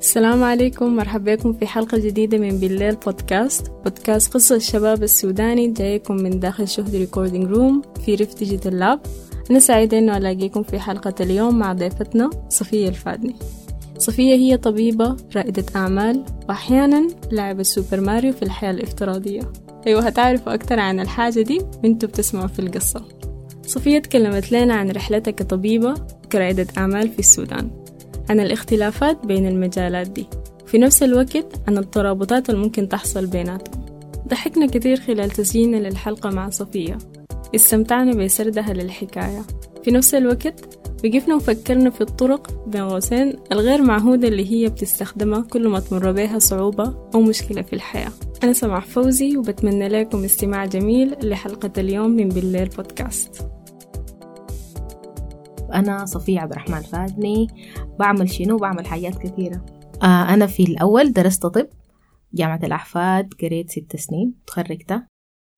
السلام عليكم مرحبا بكم في حلقة جديدة من بالليل بودكاست بودكاست قصة الشباب السوداني جايكم من داخل شهد ريكوردينج روم في ريف ديجيتال لاب أنا سعيدة إنه ألاقيكم في حلقة اليوم مع ضيفتنا صفية الفادني. صفية هي طبيبة رائدة أعمال وأحيانا لاعبة سوبر ماريو في الحياة الافتراضية. أيوة هتعرفوا أكتر عن الحاجة دي وانتوا بتسمعوا في القصة. صفية تكلمت لنا عن رحلتها كطبيبة وكرائدة أعمال في السودان. عن الاختلافات بين المجالات دي. في نفس الوقت عن الترابطات اللي ممكن تحصل بيناتهم. ضحكنا كتير خلال تسجيلنا للحلقة مع صفية. استمتعنا بسردها للحكاية. في نفس الوقت وقفنا وفكرنا في الطرق بين قوسين الغير معهودة اللي هي بتستخدمها كل ما تمر بها صعوبة أو مشكلة في الحياة. أنا سمع فوزي وبتمنى لكم استماع جميل لحلقة اليوم من بالليل بودكاست. أنا صفية عبد الرحمن فادني بعمل شنو؟ بعمل حاجات كثيرة. آه أنا في الأول درست طب جامعة الأحفاد قريت ست سنين تخرجت.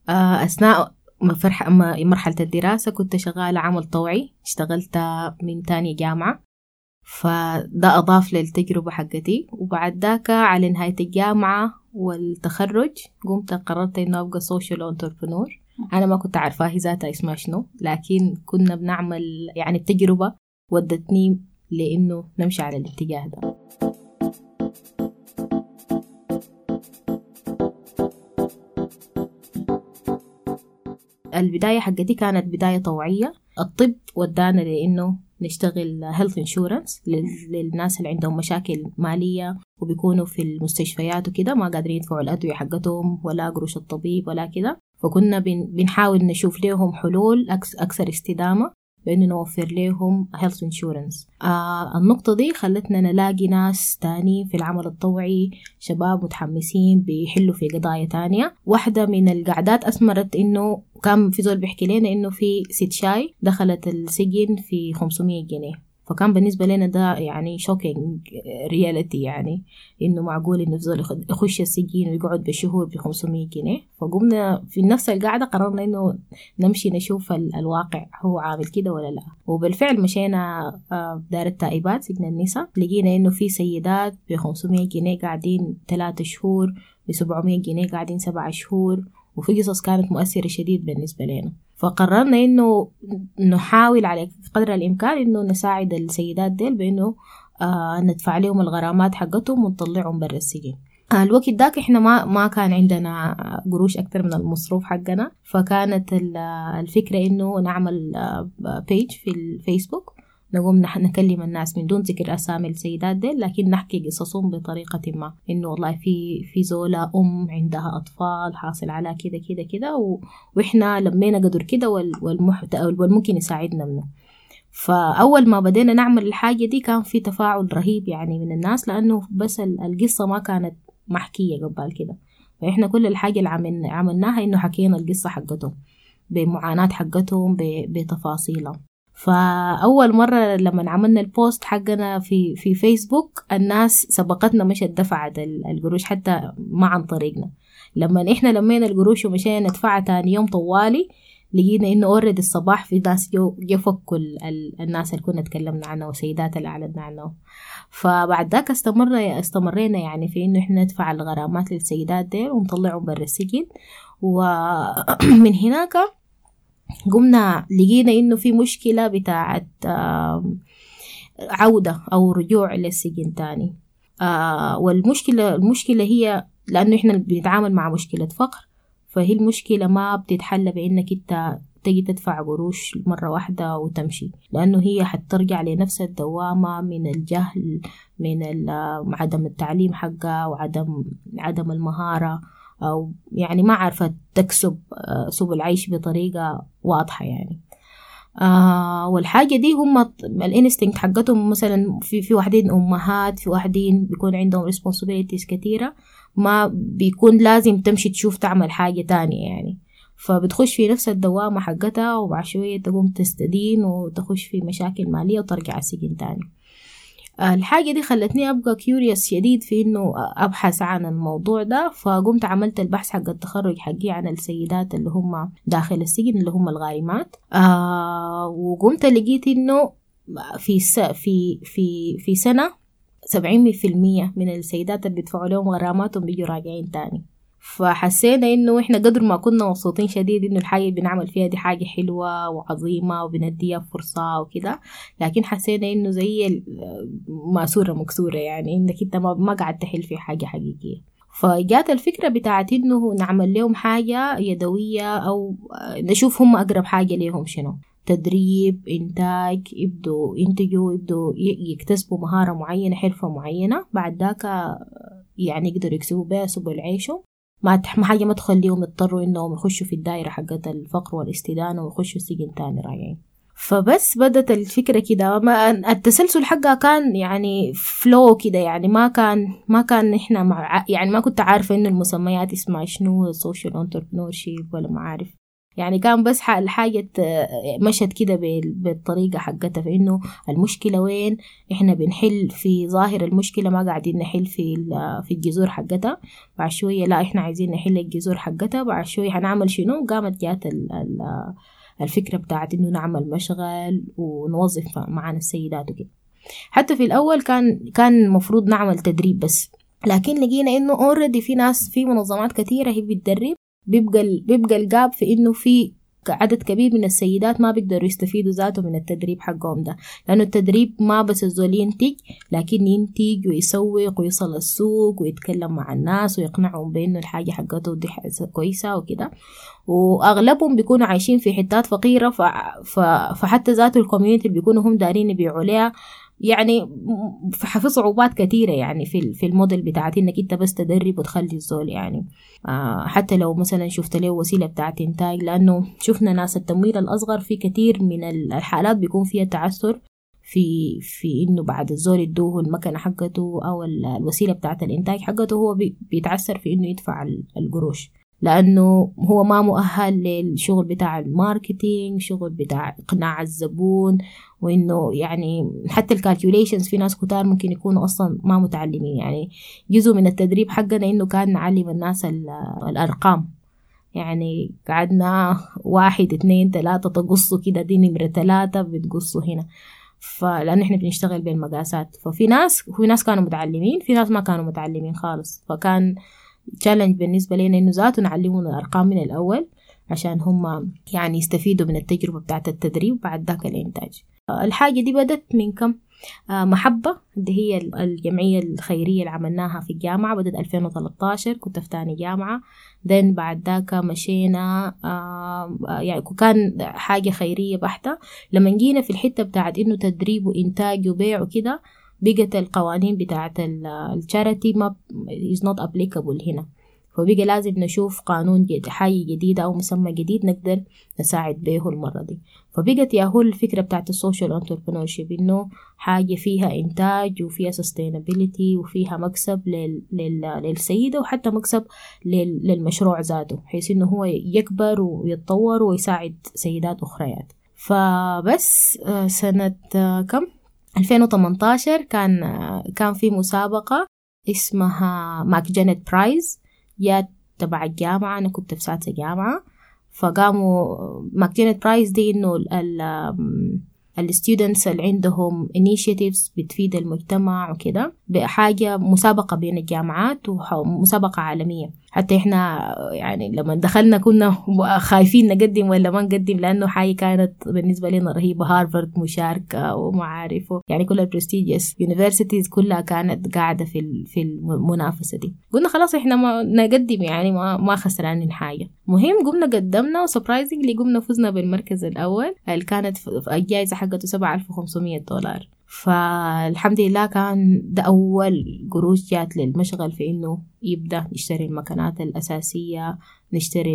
آه أثناء مرحلة الدراسة كنت شغالة عمل طوعي اشتغلت من تاني جامعة. فده أضاف للتجربة حقتي. وبعد ذاك على نهاية الجامعة والتخرج قمت قررت إنه أبقى social entrepreneur أنا ما كنت عارفة هي ذاتها اسمها شنو لكن كنا بنعمل يعني التجربة ودتني لإنه نمشي على الاتجاه ده. البداية حقتي كانت بداية طوعية. الطب ودانا لأنه نشتغل هيلث انشورنس للناس اللي عندهم مشاكل مالية وبيكونوا في المستشفيات وكده ما قادرين يدفعوا الأدوية حقتهم ولا قروش الطبيب ولا كده. فكنا بنحاول نشوف لهم حلول أكثر استدامة بأنه نوفر لهم health insurance. آه النقطة دي خلتنا نلاقي ناس تاني في العمل الطوعي شباب متحمسين بيحلوا في قضايا تانية. واحدة من القعدات أثمرت إنه كان في زول بيحكي لنا إنه في ست شاي دخلت السجن في 500 جنيه. فكان بالنسبة لنا ده يعني shocking reality يعني إنه معقول إنه زول يخش السجين ويقعد بشهور ب 500 جنيه. فقمنا في نفس القعدة قررنا إنه نمشي نشوف الواقع هو عامل كده ولا لا. وبالفعل مشينا دار التائبات سجن النساء. لقينا إنه في سيدات ب 500 جنيه قاعدين ثلاثة شهور ب 700 جنيه قاعدين سبعة شهور. وفي قصص كانت مؤثرة شديد بالنسبة لنا. فقررنا إنه نحاول على قدر الإمكان إنه نساعد السيدات ديل بإنه آه ندفع لهم الغرامات حقتهم ونطلعهم برا السجن. آه الوقت داك إحنا ما ما كان عندنا قروش أكتر من المصروف حقنا فكانت الفكرة إنه نعمل بيج في الفيسبوك نقوم نكلم الناس من دون ذكر أسامي السيدات دي لكن نحكي قصصهم بطريقة ما. إنه والله في في زولة أم عندها أطفال حاصل على كده كده كده و... وإحنا لمينا قدر كده وال... والمحت... والممكن يساعدنا منه. فأول ما بدينا نعمل الحاجة دي كان في تفاعل رهيب يعني من الناس لأنه بس القصة ما كانت محكية قبل كده فإحنا كل الحاجة اللي عملنا عملناها إنه حكينا القصة حقتهم بمعاناة حقتهم بتفاصيلها فأول مرة لما عملنا البوست حقنا في في فيسبوك الناس سبقتنا مشت دفعت القروش حتى ما عن طريقنا. لما إحنا لمينا القروش ومشينا ندفعها تاني يوم طوالي لقينا إنه already الصباح في ناس جو فكوا الناس اللي كنا تكلمنا عنها والسيدات اللي اعلنا عنهم فبعد ذاك استمر استمرينا يعني في إنه إحنا ندفع الغرامات للسيدات دي ونطلعهم برا السجن ومن هناك قمنا لقينا إنه في مشكلة بتاعت عودة أو رجوع للسجن تاني. والمشكلة المشكلة هي لأنه إحنا بنتعامل مع مشكلة فقر فهي المشكلة ما بتتحل بإنك إنت تجي تدفع قروش مرة واحدة وتمشي لأنه هي حترجع لنفس الدوامة من الجهل من عدم التعليم حقها وعدم عدم المهارة. أو يعني ما عارفة تكسب سبل العيش بطريقة واضحة يعني. آه والحاجة دي هم الانستنكت حقتهم مثلا في في واحدين أمهات في واحدين بيكون عندهم responsibilities كتيرة ما بيكون لازم تمشي تشوف تعمل حاجة تانية يعني. فبتخش في نفس الدوامة حقتها وبعد شوية تقوم تستدين وتخش في مشاكل مالية وترجع السجن تاني. الحاجة دي خلتني أبقى كيوريوس شديد في إنه أبحث عن الموضوع ده فقمت عملت البحث حق التخرج حقي عن السيدات اللي هم داخل السجن اللي هم الغارمات آه وقمت لقيت إنه في. في في في سنة سبعين في المية من السيدات اللي بيدفعوا لهم غراماتهم بيجوا راجعين تاني فحسينا إنه إحنا قدر ما كنا مبسوطين شديد إنه الحاجة اللي بنعمل فيها دي حاجة حلوة وعظيمة وبنديها فرصة وكده. لكن حسينا إنه زي مأسورة مكسورة يعني إنك أنت ما قاعد تحل في حاجة حقيقية. فجات الفكرة بتاعت إنه نعمل لهم حاجة يدوية أو نشوف هم أقرب حاجة ليهم شنو. تدريب إنتاج يبدوا ينتجوا يبدوا يكتسبوا مهارة معينة حرفة معينة. بعد ذاك يعني يقدروا يكسبوا بها سبل عيشهم. ما حاجة ما تخليهم يضطروا إنهم يخشوا في الدائرة حقت الفقر والاستدانة ويخشوا السجن تاني راجعين فبس بدت الفكرة كده. ما التسلسل حقها كان يعني فلو كده يعني ما كان ما كان إحنا مع يعني ما كنت عارفة إنه المسميات اسمها شنو ال social entrepreneur ولا ما عارف يعني كان بس الحاجة مشت كده بالطريقة حقتها فإنه المشكلة وين؟ إحنا بنحل في ظاهر المشكلة ما قاعدين نحل في في الجذور حقتها. بعد شوية لا إحنا عايزين نحل الجذور حقتها. بعد شوية هنعمل شنو؟ قامت جات ال ال الفكرة بتاعت إنه نعمل مشغل ونوظف معانا السيدات وكده. حتى في الأول كان كان المفروض نعمل تدريب بس. لكن لقينا إنه اوريدي في ناس في منظمات كثيرة هي بتدرب. بيبقى بيبقى ال gap في إنه في عدد كبير من السيدات ما بيقدروا يستفيدوا ذاته من التدريب حقهم ده. لأنه التدريب ما بس الزول ينتج لكن ينتج ويسوق ويصل السوق ويتكلم مع الناس ويقنعهم بأنه الحاجة حقته دي كويسة وكده. وأغلبهم بيكونوا عايشين في حتات فقيرة ف... ف... فحتى ذاته ال community اللي بيكونوا هم دارين يبيعوا لها يعني في صعوبات كثيرة يعني في في الموديل بتاعت إنك أنت بس تدرب وتخلي الزول يعني. آه حتى لو مثلا شفت له وسيلة بتاعت إنتاج لأنه شفنا ناس التمويل الأصغر في كثير من الحالات بيكون فيها تعثر في في إنه بعد الزول يدوه المكنة حقته أو الوسيلة بتاعت الإنتاج حقته هو بيتعثر في إنه يدفع القروش. لأنه هو ما مؤهل للشغل بتاع ال marketing شغل بتاع إقناع الزبون وإنه يعني حتى ال calculations في ناس كتار ممكن يكونوا أصلا ما متعلمين. يعني جزء من التدريب حقنا إنه كان نعلم الناس الأرقام. يعني قعدنا واحد اتنين تلاتة تقصوا كده دي نمرة تلاتة بتقصوا هنا. فلأن إحنا بنشتغل بالمقاسات ففي ناس في ناس كانوا متعلمين في ناس ما كانوا متعلمين خالص. فكان تشالنج بالنسبة لنا إنه ذاته نعلمهم الأرقام من الأول. عشان هم يعني يستفيدوا من التجربة بتاعة التدريب بعد ذاك الإنتاج. الحاجة دي بدت من كم؟ آه محبة اللي هي الجمعية الخيرية اللي عملناها في الجامعة بدت 2013 كنت في تاني جامعة. Then بعد ذاك مشينا آه يعني كان حاجة خيرية بحتة. لما جينا في الحتة بتاعت إنه تدريب وإنتاج وبيع وكده بقت القوانين بتاعت الشاريتي ما is not applicable هنا. فبقى لازم نشوف قانون جديد حاجة جديدة أو مسمى جديد نقدر نساعد به المرة دي. فبقت ياهو الفكرة بتاعت ال social entrepreneurship إنه حاجة فيها إنتاج وفيها sustainability وفيها مكسب لل... لل... للسيدة وحتى مكسب لل... للمشروع ذاته بحيث إنه هو يكبر ويتطور ويساعد سيدات أخريات. فبس سنة كم؟ 2018 كان كان في مسابقة اسمها MacJannet Prize. جات تبع الجامعة أنا كنت في سادسة جامعة. فقاموا MacJannet Prize دي إنه ال students اللي عندهم initiatives بتفيد المجتمع وكده بحاجة مسابقة بين الجامعات ومسابقة عالمية. حتى إحنا يعني لما دخلنا كنا خايفين نقدم ولا ما نقدم لأنه حاجة كانت بالنسبة لنا رهيبة. هارفارد مشاركة ومعارف يعني كل ال prestigious universities كلها كانت قاعدة في في المنافسة دي. قلنا خلاص إحنا ما نقدم يعني ما ما خسرانين حاجة. مهم قمنا قدمنا و surprisingly قمنا فزنا بالمركز الأول اللي كانت الجائزة حقته 7500 دولار. فالحمد لله كان ده أول قروش جات للمشغل في إنه يبدأ نشتري المكانات الأساسية نشتري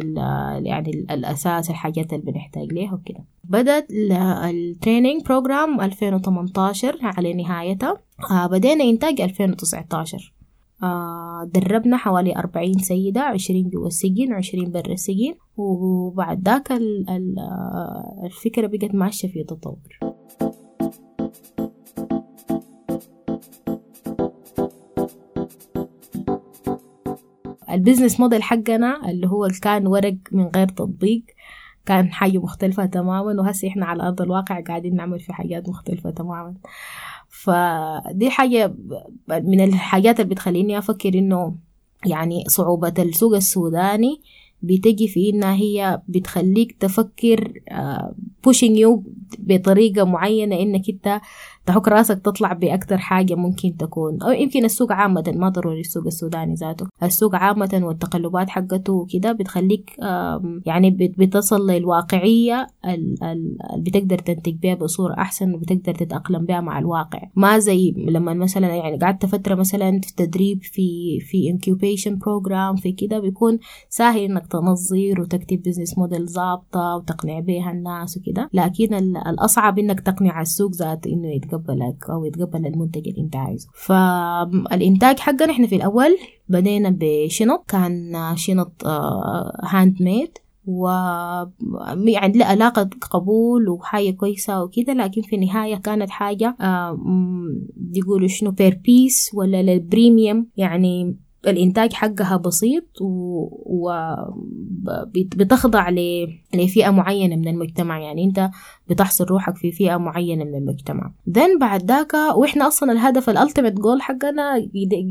يعني الأساس الحاجات اللي بنحتاج ليها وكده. بدأت ال training program 2018 على نهايتها آه بدينا إنتاج 2019 آه دربنا حوالي أربعين سيدة عشرين جوا السجن وعشرين برا السجن. وبعد ذاك الفكرة بقت ماشية في تطور. البزنس موديل حقنا اللي هو كان ورق من غير تطبيق كان حاجة مختلفة تماما وهسه إحنا على أرض الواقع قاعدين نعمل في حاجات مختلفة تماما. فدي حاجة من الحاجات اللي بتخليني أفكر إنه يعني صعوبة السوق السوداني بتجي في إنها هي بتخليك تفكر pushing you بطريقة معينة إنك أنت تحك راسك تطلع بأكتر حاجة ممكن تكون. أو يمكن السوق عامة ما ضروري السوق السوداني ذاته. السوق عامة والتقلبات حقته وكده بتخليك يعني بتصل للواقعية اللي بتقدر تنتج بها بصورة أحسن وبتقدر تتأقلم بها مع الواقع. ما زي لما مثلا يعني قعدت فترة مثلا في تدريب في في incubation program في كده بيكون سهل إنك تنظر وتكتب business model ظابطة وتقنع بها الناس وكده لكن الأصعب إنك تقنع السوق ذاته إنه يتقبل يتقبلك أو يتقبل المنتج اللي أنت عايزه. فالإنتاج حقنا إحنا في الأول. بدينا بشنط. كان شنط handmade و يعني له علاقة قبول وحاجة كويسة وكده. لكن في النهاية كانت حاجة يقولوا شنو per piece ولا لل premium يعني الإنتاج حقها بسيط وبتخضع و... لفئة معينة من المجتمع. يعني أنت بتحصر روحك في فئة معينة من المجتمع. then بعد ذاك وإحنا أصلا الهدف ال ultimate goal حقنا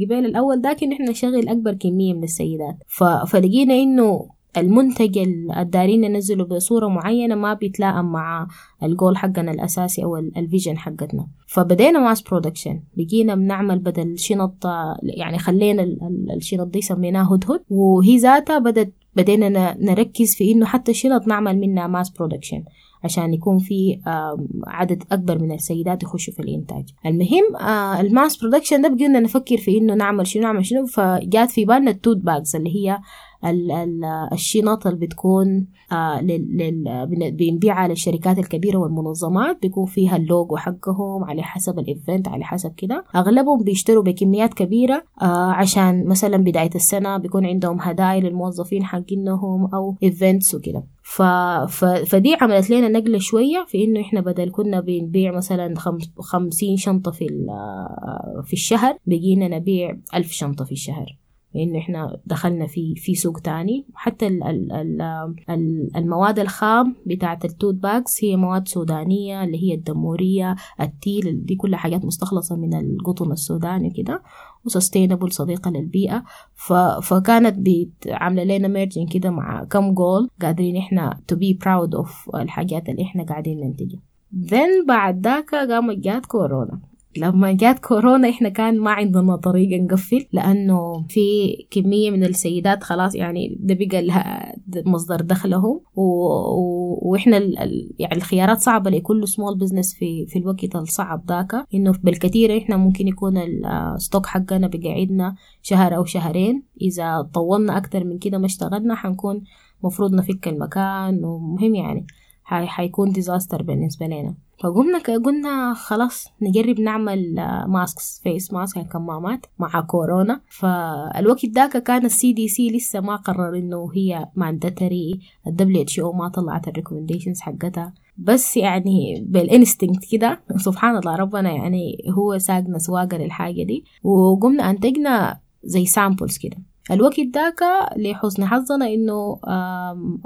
جبال الأول ذاك إن إحنا نشغل أكبر كمية من السيدات. ف... فلقينا إنه المنتج الدارين ننزله بصورة معينة ما بيتلائم مع الجول حقنا الأساسي أو ال vision حقتنا. فبدينا mass production بقينا بنعمل بدل شنط يعني خلينا الشنط دي سميناها هدهد وهي ذاتها بدت بدينا نركز في إنه حتى الشنط نعمل منها mass production عشان يكون في عدد أكبر من السيدات يخشوا في الإنتاج. المهم ال mass production ده بقينا نفكر في إنه نعمل شنو نعمل شنو. فجات في بالنا ال tote bags اللي هي الشنط اللي بتكون آه بنبيعها للشركات الكبيرة والمنظمات. بيكون فيها اللوجو حقهم على حسب ال event على حسب كده. أغلبهم بيشتروا بكميات كبيرة آه عشان مثلا بداية السنة بيكون عندهم هدايا للموظفين حقينهم أو events وكده. ف... ف... فدي عملت لنا نقلة شوية في إنه إحنا بدل كنا بنبيع مثلا خم... خمسين شنطة في في الشهر بقينا نبيع ألف شنطة في الشهر. لأنه إحنا دخلنا في في سوق تاني. حتى ال ال ال المواد الخام بتاعة ال tote bags هي مواد سودانية اللي هي الدمورية التيل دي كلها حاجات مستخلصة من القطن السوداني كده و sustainable صديقة للبيئة. ف... فكانت عاملة لنا merging كده مع كم جول قادرين إحنا to be proud of الحاجات اللي إحنا قاعدين ننتجها. Then بعد ذاك قامت جات كورونا. لما جات كورونا إحنا كان ما عندنا طريقة نقفل لأنه في كمية من السيدات خلاص يعني ده بقى مصدر دخلهم و... و... وإحنا ال... يعني الخيارات صعبة لكل small business في في الوقت الصعب ذاك إنه بالكثير إحنا ممكن يكون ال stock حقنا بقعدنا شهر أو شهرين إذا طولنا أكتر من كده ما اشتغلنا حنكون مفروض نفك المكان ومهم يعني. حيكون disaster بالنسبة لنا. فقمنا قلنا خلاص نجرب نعمل masks face mask كمامات مع كورونا. فالوقت ذاك كان ال CDC لسه ما قرر إنه هي mandatory ال WHO ما طلعت ال recommendations حقتها. بس يعني بال instinct كده سبحان الله ربنا يعني هو ساقنا سواقة للحاجة دي. وقمنا أنتجنا زي samples كده. الوقت ذاك لحسن حظنا إنه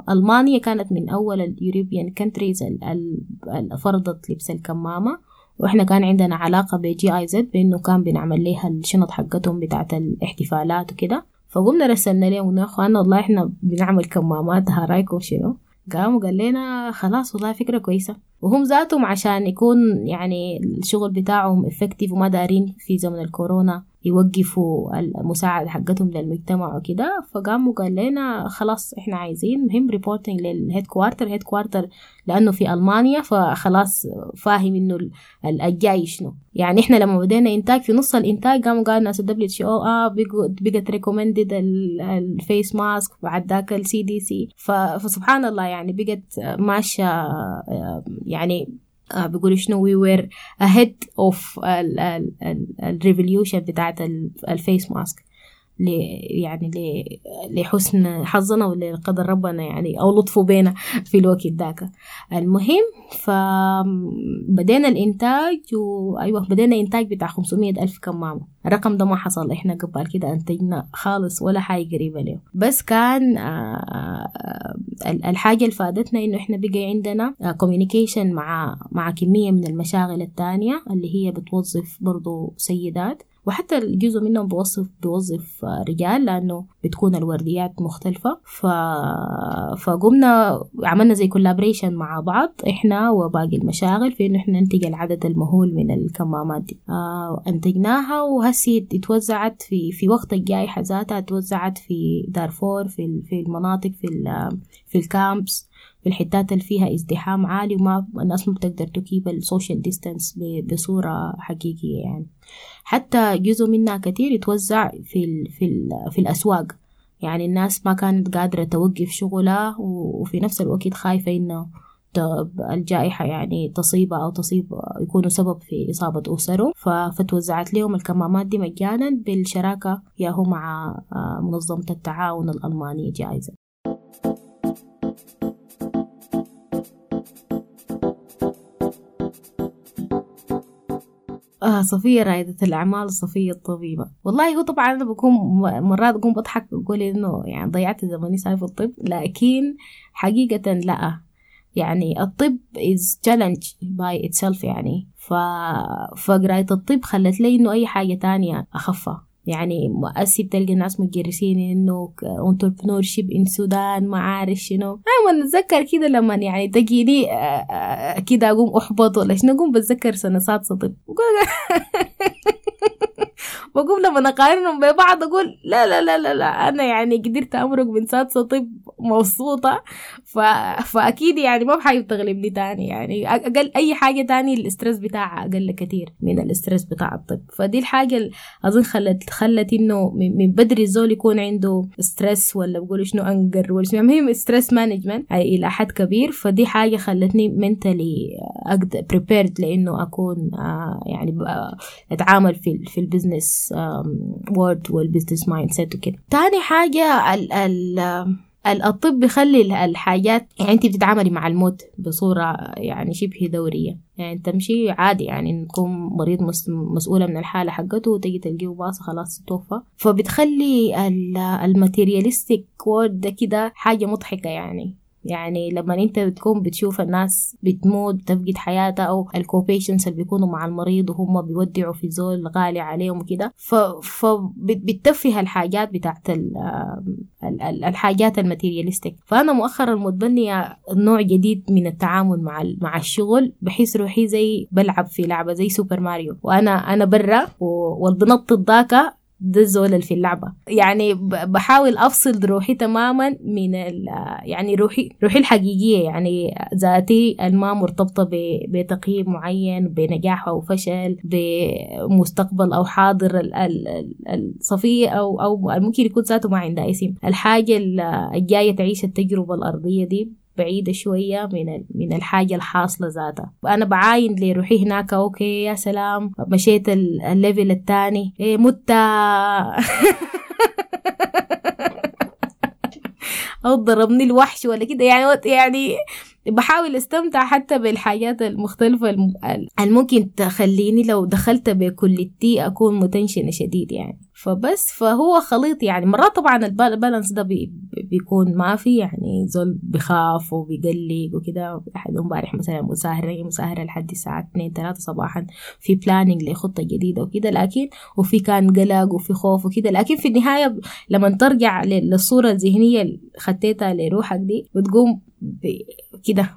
ألمانيا كانت من أول ال European countries اللي فرضت لبس الكمامة. وإحنا كان عندنا علاقة ب GIZ بإنه كان بنعمل لها الشنط حقتهم بتاعت الاحتفالات وكده. فقمنا رسلنا لهم يا اخوانا والله إحنا بنعمل كمامات رأيكم شنو؟ قام قال لنا خلاص والله فكرة كويسة. وهم ذاتهم عشان يكون يعني الشغل بتاعهم effective وما دارين في زمن الكورونا. يوقفوا المساعدة حقتهم للمجتمع وكده. فقاموا قال لنا خلاص إحنا عايزين مهم reporting لل headquarter headquarter لأنه في ألمانيا فخلاص فاهم إنه الجاي شنو. يعني إحنا لما بدينا إنتاج في نص الإنتاج قاموا قالوا ناس ال WHO آه بقت recommended ال face mask بعد ذاك ال CDC فسبحان الله يعني بقت ماشية يعني آه بيقولوا شنو we were ahead of ال revolution بتاعت ال face mask يعني لحسن حظنا ولقدر ربنا يعني أو لطفه بينا في الوقت ذاك. المهم فبدينا الإنتاج وأيوة بدينا إنتاج بتاع 500 ألف كمامة. الرقم ده ما حصل إحنا قبل كده أنتجنا خالص ولا حاجة قريبة له بس كان آه، الحاجة اللي فادتنا إنه إحنا بقى عندنا كوميونيكيشن مع مع كمية من المشاغل التانية اللي هي بتوظف برضو سيدات. وحتى جزء منهم بيوظف بيوظف رجال لأنه بتكون الورديات مختلفة. ف... فقمنا عملنا زي collaboration مع بعض إحنا وباقي المشاغل في إنه إحنا ننتج العدد المهول من الكمامات دي. آه أنتجناها وهسي اتوزعت في في وقت الجائحة ذاتها اتوزعت في دارفور في في المناطق في في ال camps في الحتات اللي فيها ازدحام عالي وما الناس ما بتقدر ت keep ال social distance بصورة حقيقية يعني. حتى جزء منها كتير يتوزع في ال في ال في الأسواق. يعني الناس ما كانت قادرة توقف شغلها وفي نفس الوقت خايفة إنه الجائحة يعني تصيبها أو تصيب يكونوا سبب في إصابة أسره فتوزعت لهم الكمامات دي مجانا بالشراكة ياهو مع آه، منظمة التعاون الألمانية جائزة. صفية رائدة الأعمال صفية الطبيبة. والله هو طبعا أنا بكون مرات أقوم بضحك بقول إنه يعني ضيعت زماني في الطب لكن حقيقة لا. يعني الطب is challenge by itself يعني. ف... فقراية الطب خلت لي إنه أي حاجة تانية أخفها. يعني مؤسي بتلقى الناس متجرسين إنه انتربرنور شيب ان السودان ما عارف شنو. أيوه نتذكر كده لما يعني تجيني آه، آه، كده أقوم أحبط ولا شنو أقوم بتذكر سنة سادسة طب. بقوم لما اقارنهم ببعض أقول لا لا لا لا, لا أنا يعني قدرت أمرق من سادسة طب مبسوطة. ف... فأكيد يعني ما بحاجة تغلبني تاني يعني. أقل أي حاجة تاني الاسترس بتاعها أقل كتير من الاسترس بتاع الطب. فدي الحاجة أظن خلت خلت إنه من بدري الزول يكون عنده ستريس ولا بقول شنو أنقر ولا شنو. المهم ستريس مانجمنت إلى حد كبير. فدي حاجة خلتني منتلي أقدر بريبيرد لإنه أكون آه، يعني أتعامل في في ال business world وال business mindset وكده. تاني حاجة ال ال الطب بيخلي الحاجات يعني انت بتتعاملي مع الموت بصورة يعني شبه دورية. يعني تمشي عادي يعني تكون مريض مسؤولة من الحالة حقته وتجي تلقيه باص خلاص توفى. فبتخلي ال materialistic world ده كده حاجة مضحكة يعني. يعني لما انت بتكون بتشوف الناس بتموت بتفقد حياتها أو ال co-patients اللي بيكونوا مع المريض وهم بيودعوا في زول غالي عليهم وكده فبتتفه الحاجات بتاعت الحاجات ال materialistic. فأنا مؤخرا متبنية نوع جديد من التعامل مع مع الشغل بحيث روحي زي بلعب في لعبة زي سوبر ماريو. وأنا أنا برا والبنط ذاك ده الزول اللي في اللعبة. يعني بحاول أفصل روحي تماما من يعني روحي روحي الحقيقية. يعني ذاتي الما مرتبطة بتقييم معين بنجاح أو فشل بمستقبل أو حاضر الصفية أو أو ممكن يكون ذاته ما عندها اسم الحاجة الجاية تعيش التجربة الأرضية دي بعيدة شوية من من الحاجة الحاصلة ذاتها. وأنا بعاين لروحي هناك أوكي يا سلام. مشيت الليفل الثاني. إيه مت أو ضربني الوحش ولا كده. يعني يعني بحاول أستمتع حتى بالحاجات المختلفة الممكن تخليني لو دخلت بكليتي أكون متنشنة شديد يعني. فبس فهو خليط يعني مرات طبعا ال balance ده بي بيكون ما في يعني زول بخاف وبيقلق وكده. أحد امبارح مثلا مساهرة مساهرة لحد الساعة 2 3 صباحا في planning لخطة جديدة وكده. لكن وفي كان قلق وفي خوف وكده. لكن في النهاية لما ترجع للصورة الذهنية اللي خطيتها لروحك دي بتقوم كده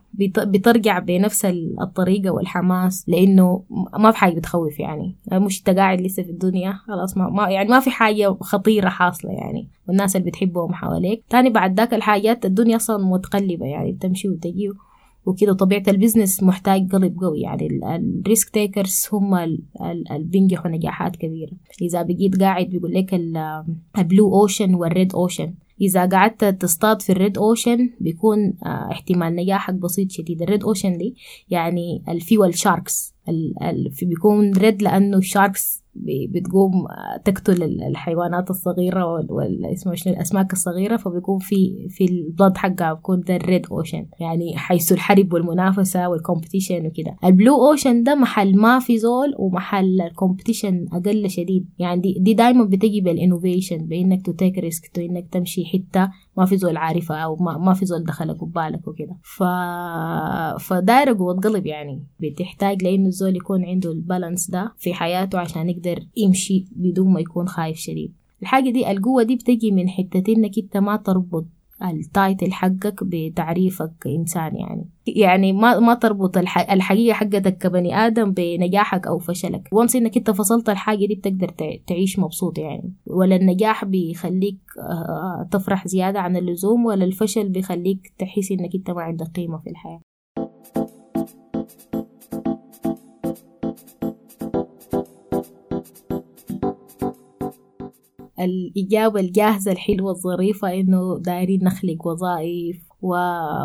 بترجع بنفس الطريقة والحماس لأنه ما في حاجة بتخوف يعني. مش أنت قاعد لسه في الدنيا خلاص ما, يعني ما في حاجة خطيرة حاصلة يعني والناس اللي بتحبهم حواليك. تاني بعد ذاك الحاجات الدنيا أصلا متقلبة يعني بتمشي وتجي وكده. طبيعة ال business محتاج قلب قوي يعني. ال risk takers هم اللي بينجحوا نجاحات كبيرة. إذا بقيت قاعد بيقول لك ال blue ocean وال red ocean إذا قعدت تصطاد في ال red ocean بيكون آه احتمال نجاحك بسيط شديد. ال red ocean دي يعني ال full sharks. في بيكون red لأنه ال sharks بتقوم تقتل الحيوانات الصغيرة وال اسمه شنو الأسماك الصغيرة فبيكون في في ال blood حقها بيكون ذا ال red ocean يعني حيث الحرب والمنافسة وال competition وكده. ال blue ocean ده محل ما في زول ومحل ال competition أقل شديد. يعني دي, دي دايما بتجي بال innovation بإنك to take risk إنك تمشي حتة ما في زول عارفة أو ما, ما في زول دخلك ببالك وكده. ف... فدايرة قوة قلب يعني. بتحتاج لأنه الزول يكون عنده ال balance ده في حياته عشان يقدر يمشي بدون ما يكون خايف شديد. الحاجة دي القوة دي بتجي من حتة إنك أنت ما تربط ال title حقك بتعريفك إنسان يعني. يعني ما ما تربط الحقيقة حقتك كبني آدم بنجاحك أو فشلك. once إنك أنت فصلت الحاجة دي بتقدر تعيش مبسوط يعني. ولا النجاح بيخليك تفرح زيادة عن اللزوم ولا الفشل بيخليك تحس إنك أنت ما عندك قيمة في الحياة. الإجابة الجاهزة الحلوة الظريفة إنه دايرين نخلق وظائف و...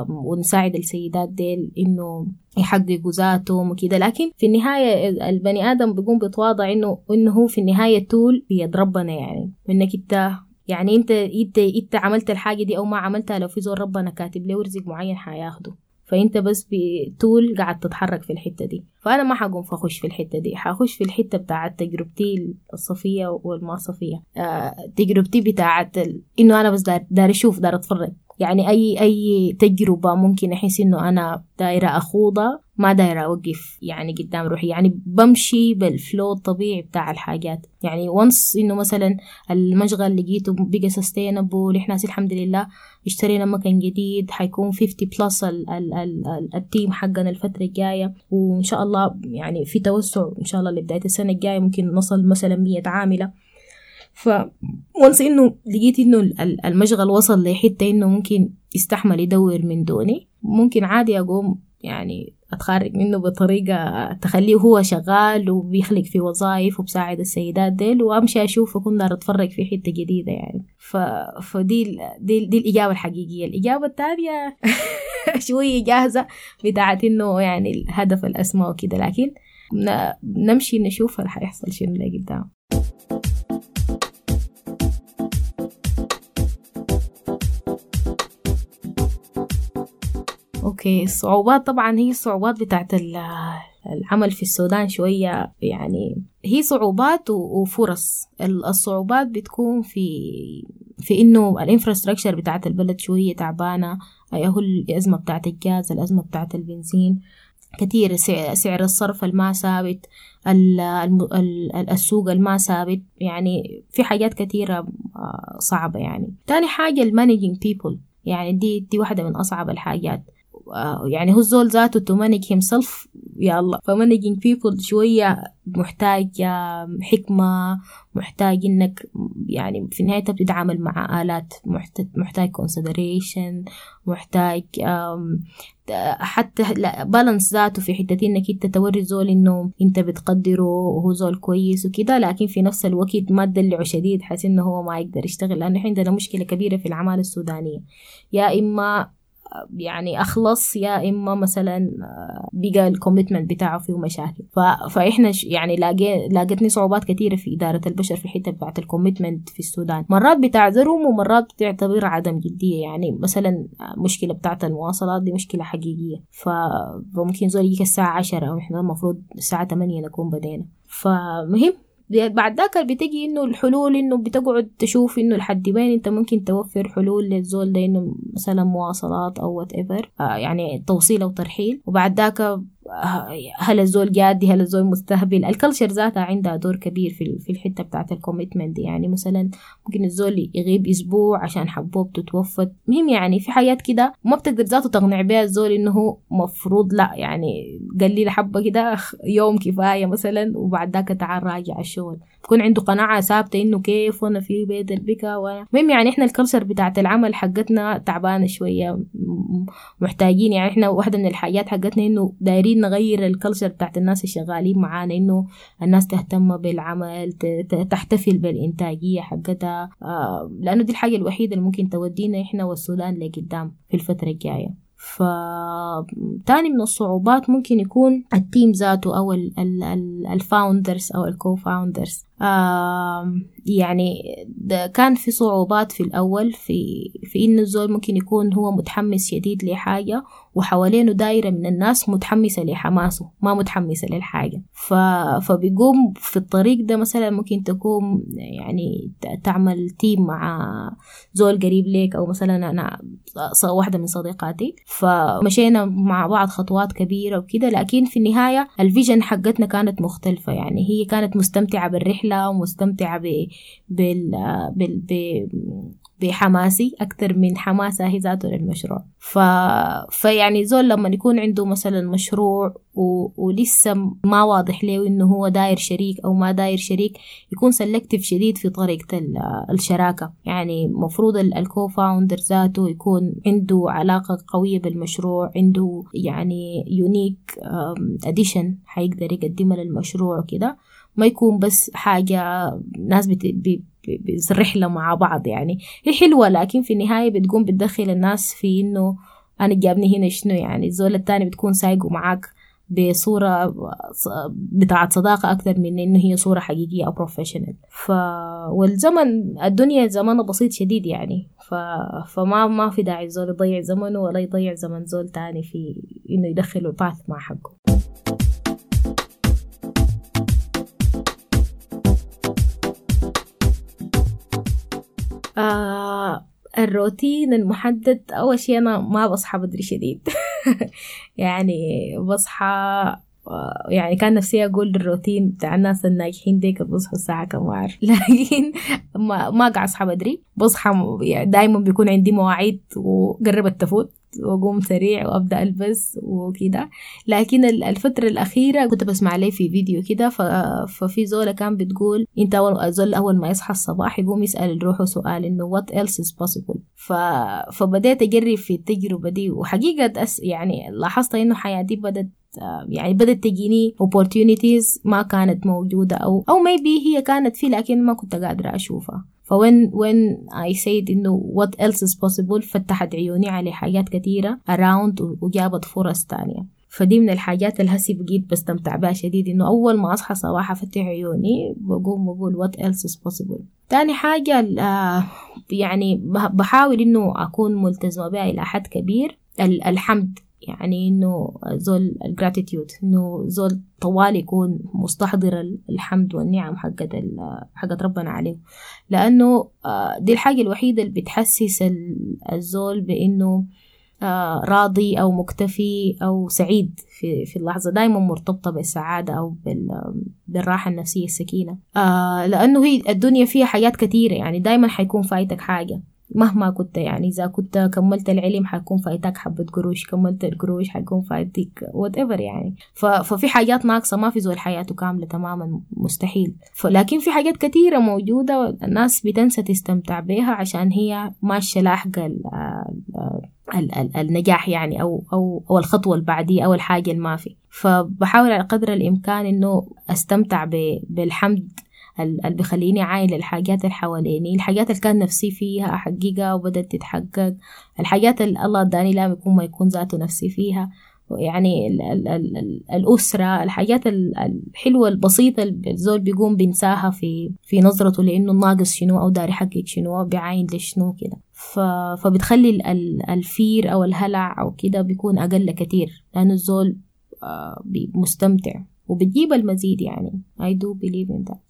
ونساعد السيدات ديل إنه يحققوا ذاتهم وكده لكن في النهاية البني آدم بيقوم بيتواضع إنه إنه هو في النهاية تول بيد ربنا يعني. إنك إنت يعني انت انت إنت عملت الحاجة دي أو ما عملتها لو في زول ربنا كاتب له رزق معين حياخده. فانت بس بطول قاعد تتحرك في الحتة دي. فأنا ما حقوم فأخش في الحتة دي. حأخش في الحتة بتاعت تجربتي الصفيه والما صفيه آه تجربتي بتاعت. إنه أنا بس دار, دار أشوف دار أتفرج. يعني أي أي تجربة ممكن أحس إنه أنا دايرة أخوضها ما دايرة أوقف يعني قدام روحي. يعني بمشي بالفلو الطبيعي بتاع الحاجات. يعني وانس إنه مثلا المشغل لقيته بقى sustainable إحنا الحمد لله اشترينا مكان جديد حيكون 50 plus ال ال ال ال team حقنا الفترة الجاية. وإن شاء الله يعني في توسع إن شاء الله لبداية السنة الجاية ممكن نصل مثلا 100 عاملة. ف once إنه لقيت إنه المشغل وصل لحتة إنه ممكن يستحمل يدور من دوني ممكن عادي أقوم يعني اتخارج منه بطريقة تخليه هو شغال وبيخلق في وظائف وبساعد السيدات ديل وأمشي أشوف أكون داير أتفرج في حتة جديدة يعني. ف... فدي دي, دي الإجابة الحقيقية. الإجابة الثانية شوية جاهزة بتاعت إنه يعني الهدف الاسمى وكده لكن نمشي نشوف اللي حيحصل شنو اللي أوكي. الصعوبات طبعا هي الصعوبات بتاعت العمل في السودان شوية يعني هي صعوبات وفرص. الصعوبات بتكون في في إنه ال infrastructure بتاعت البلد شوية تعبانة. هو الأزمة بتاعت الجاز الأزمة بتاعت البنزين. كتير سعر الصرف الما ثابت. السوق الما ثابت. يعني في حاجات كتيرة صعبة يعني. تاني حاجة ال managing people يعني دي دي واحدة من أصعب الحاجات. يعني هو الزول ذاته to manage himself يا الله. ف managing people شوية محتاج حكمة محتاج إنك يعني في النهاية بتتعامل مع آلات محتاج كونسيدريشن محتاج حتى بالانس ذاته في حتة إنك أنت توري زول إنه أنت بتقدره وهو زول كويس وكده لكن في نفس الوقت ما تدلعه شديد حاسس إنه هو ما يقدر يشتغل. لأنه عندنا مشكلة كبيرة في العمالة السودانية. يا إما يعني أخلص يا إما مثلا بقى ال commitment بتاعه فيه مشاكل. فإحنا يعني لاقي لاقتني صعوبات كثيره في إدارة البشر في الحته بتاعت ال commitment في السودان مرات بتعذرهم ومرات بتعتبر عدم جدية يعني مثلا مشكلة بتاعت المواصلات دي مشكلة حقيقية. فممكن زول يجيك الساعة عشرة أو إحنا المفروض الساعة 8 نكون بدينا فمهم بعد ذاك بتجي إنه الحلول إنه بتقعد تشوف إنه لحد وين أنت ممكن توفر حلول للزول ده إنه مثلا مواصلات أو whatever آه يعني توصيل أو ترحيل. وبعد ذاك هل الزول جادي هل الزول مستهبل؟ ال culture ذاتها عندها دور كبير في في الحتة بتاعت ال commitment يعني مثلا ممكن الزول يغيب أسبوع عشان حبوبته توفت مهم يعني في حاجات كده ما بتقدر ذاته تقنع بها الزول إنه هو مفروض لا. يعني قليل حبه كده يوم كفاية مثلا وبعد ذاك تعال راجع الشغل. تكون عنده قناعة ثابتة إنه كيف وأنا في بيت البكا وأنا المهم يعني إحنا ال culture بتاعت العمل حقتنا تعبانة شوية محتاجين يعني إحنا واحدة من الحاجات حقتنا إنه دايرين نغير ال culture بتاعت الناس الشغالين معانا إنه الناس تهتم بالعمل تحتفل بالإنتاجية حقتها آه لأنه دي الحاجة الوحيدة اللي ممكن تودينا إحنا والسودان لقدام في الفترة الجاية. فتاني من الصعوبات ممكن يكون ال team ذاته أو ال founders أو ال co-founders يعني كان في صعوبات في الأول في في إنه الزول ممكن يكون هو متحمس شديد لحاجة وحوالينه دايرة من الناس متحمسة لحماسه ما متحمسة للحاجة. ف... فبيقوم في الطريق ده مثلا ممكن تكون يعني تعمل team مع زول قريب ليك أو مثلا أنا واحدة من صديقاتي. فمشينا مع بعض خطوات كبيرة وكده لكن في النهاية ال vision حقتنا كانت مختلفة. يعني هي كانت مستمتعة بالرحلة ومستمتعة ب... بال... بال... ب... بحماسي أكثر من حماسها هي ذاته للمشروع ف... فيعني زول لما يكون عنده مثلا مشروع و... ولسه ما واضح له إنه هو داير شريك أو ما داير شريك يكون selective شديد في طريقة الشراكة. يعني مفروض ال co-founder ذاته يكون عنده علاقة قوية بالمشروع عنده يعني unique addition حيقدر يقدمها للمشروع وكده. ما يكون بس حاجة ناس بت... رحلة مع بعض يعني. هي حلوة لكن في النهاية بتقوم بتدخل الناس في إنه أنا جابني هنا شنو يعني؟ الزول التاني بتكون سايقه معاك بصورة بتاعت صداقة أكثر من إنه هي صورة حقيقية أو بروفيشنال ف والزمن الدنيا زمانه بسيط شديد يعني. ف... فما ما في داعي الزول يضيع زمنه ولا يضيع زمن زول تاني في إنه يدخله باث مع حقه. آه الروتين المحدد أول شيء أنا ما بصحى بدري شديد. يعني بصحى يعني كان نفسي أقول الروتين بتاع الناس الناجحين ديك بصحوا الساعة كم عارف لكن ما ما أصحى بدري. بصحى يعني دايما بيكون عندي مواعيد وقربت تفوت. وأقوم سريع وأبدأ ألبس وكده لكن الفترة الأخيرة كنت بسمع لي في فيديو كده ففي زولة كان بتقول إنت اول زول أول ما يصحى الصباح يقوم يسأل روحه سؤال إنه what else is possible ف... فبديت اجرب في التجربة دي وحقيقة. يعني لاحظت إنه حياتي بدت يعني بدت تجيني opportunities ما كانت موجودة أو أو maybe هي كانت في لكن ما كنت قادرة أشوفها. فوين when I said إنه what else is possible فتحت عيوني على حاجات كثيرة around وجابت فرص تانية. فدي من الحاجات اللي هسي بقيت بستمتع بها شديد إنه أول ما أصحى صباح أفتح عيوني بقوم بقول what else is possible. تاني حاجة يعني بحاول إنه أكون ملتزمة بها إلى حد كبير الحمد. يعني إنه زول الجراتيتيود إنه زول طوال يكون مستحضر الحمد والنعم حقت حقت ربنا عليه. لأنه دي الحاجة الوحيدة اللي بتحسس الزول بإنه راضي أو مكتفي أو سعيد في في اللحظة. دائما مرتبطة بالسعادة أو بالراحة النفسية السكينة. لأنه هي الدنيا فيها حاجات كثيره يعني دائما حيكون فايتك حاجة. مهما كنت يعني إذا كنت كملت العلم حيكون فايتك حبة قروش كملت القروش حيكون فايتك whatever يعني ففي حاجات ناقصة ما في زول حياته كاملة تماما مستحيل. لكن في حاجات كثيرة موجودة الناس بتنسى تستمتع بها عشان هي ماشية لاحقة ال ال النجاح يعني أو أو أو الخطوة البعدية أو الحاجة اللي ما في. فبحاول على قدر الإمكان إنه أستمتع بالحمد اللي بيخليني عايل الحاجات اللي حواليني. الحاجات اللي كان نفسي فيها أحققها وبدأت تتحقق. الحاجات اللي الله اداني لا يكون ما يكون ذاته نفسي فيها. يعني ال ال ال ال الأسرة الحاجات الحلوة البسيطة الزول بيقوم بينساها في في نظرته لأنه ناقص شنو أو داري يحقق شنو بيعاين لشنو كده. فبتخلي الفير أو الهلع أو كده بيكون أقل كتير. لأنه الزول مستمتع. وبتجيب المزيد يعني. I do believe in that.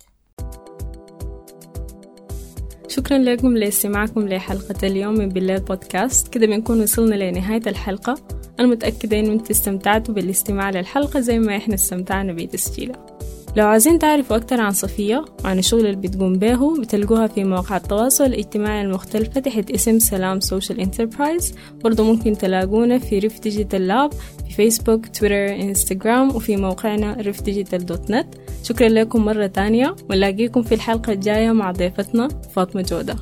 شكرا لكم لاستماعكم لحلقة اليوم من بالليل بودكاست. كده بنكون وصلنا لنهاية الحلقة. أنا متأكدة إنه أنتوا استمتعتوا بالاستماع للحلقة زي ما إحنا استمتعنا بتسجيلها. لو عايزين تعرفوا أكتر عن صفية وعن الشغل اللي بتقوم به بتلقوها في مواقع التواصل الاجتماعي المختلفة تحت اسم سلام social enterprise. برضو ممكن تلاقونا في ريف digital lab في فيسبوك تويتر انستغرام وفي موقعنا ريف digital dot net. شكرا لكم مرة تانية ونلاقيكم في الحلقة الجاية مع ضيفتنا فاطمة جودة.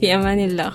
في أمان الله.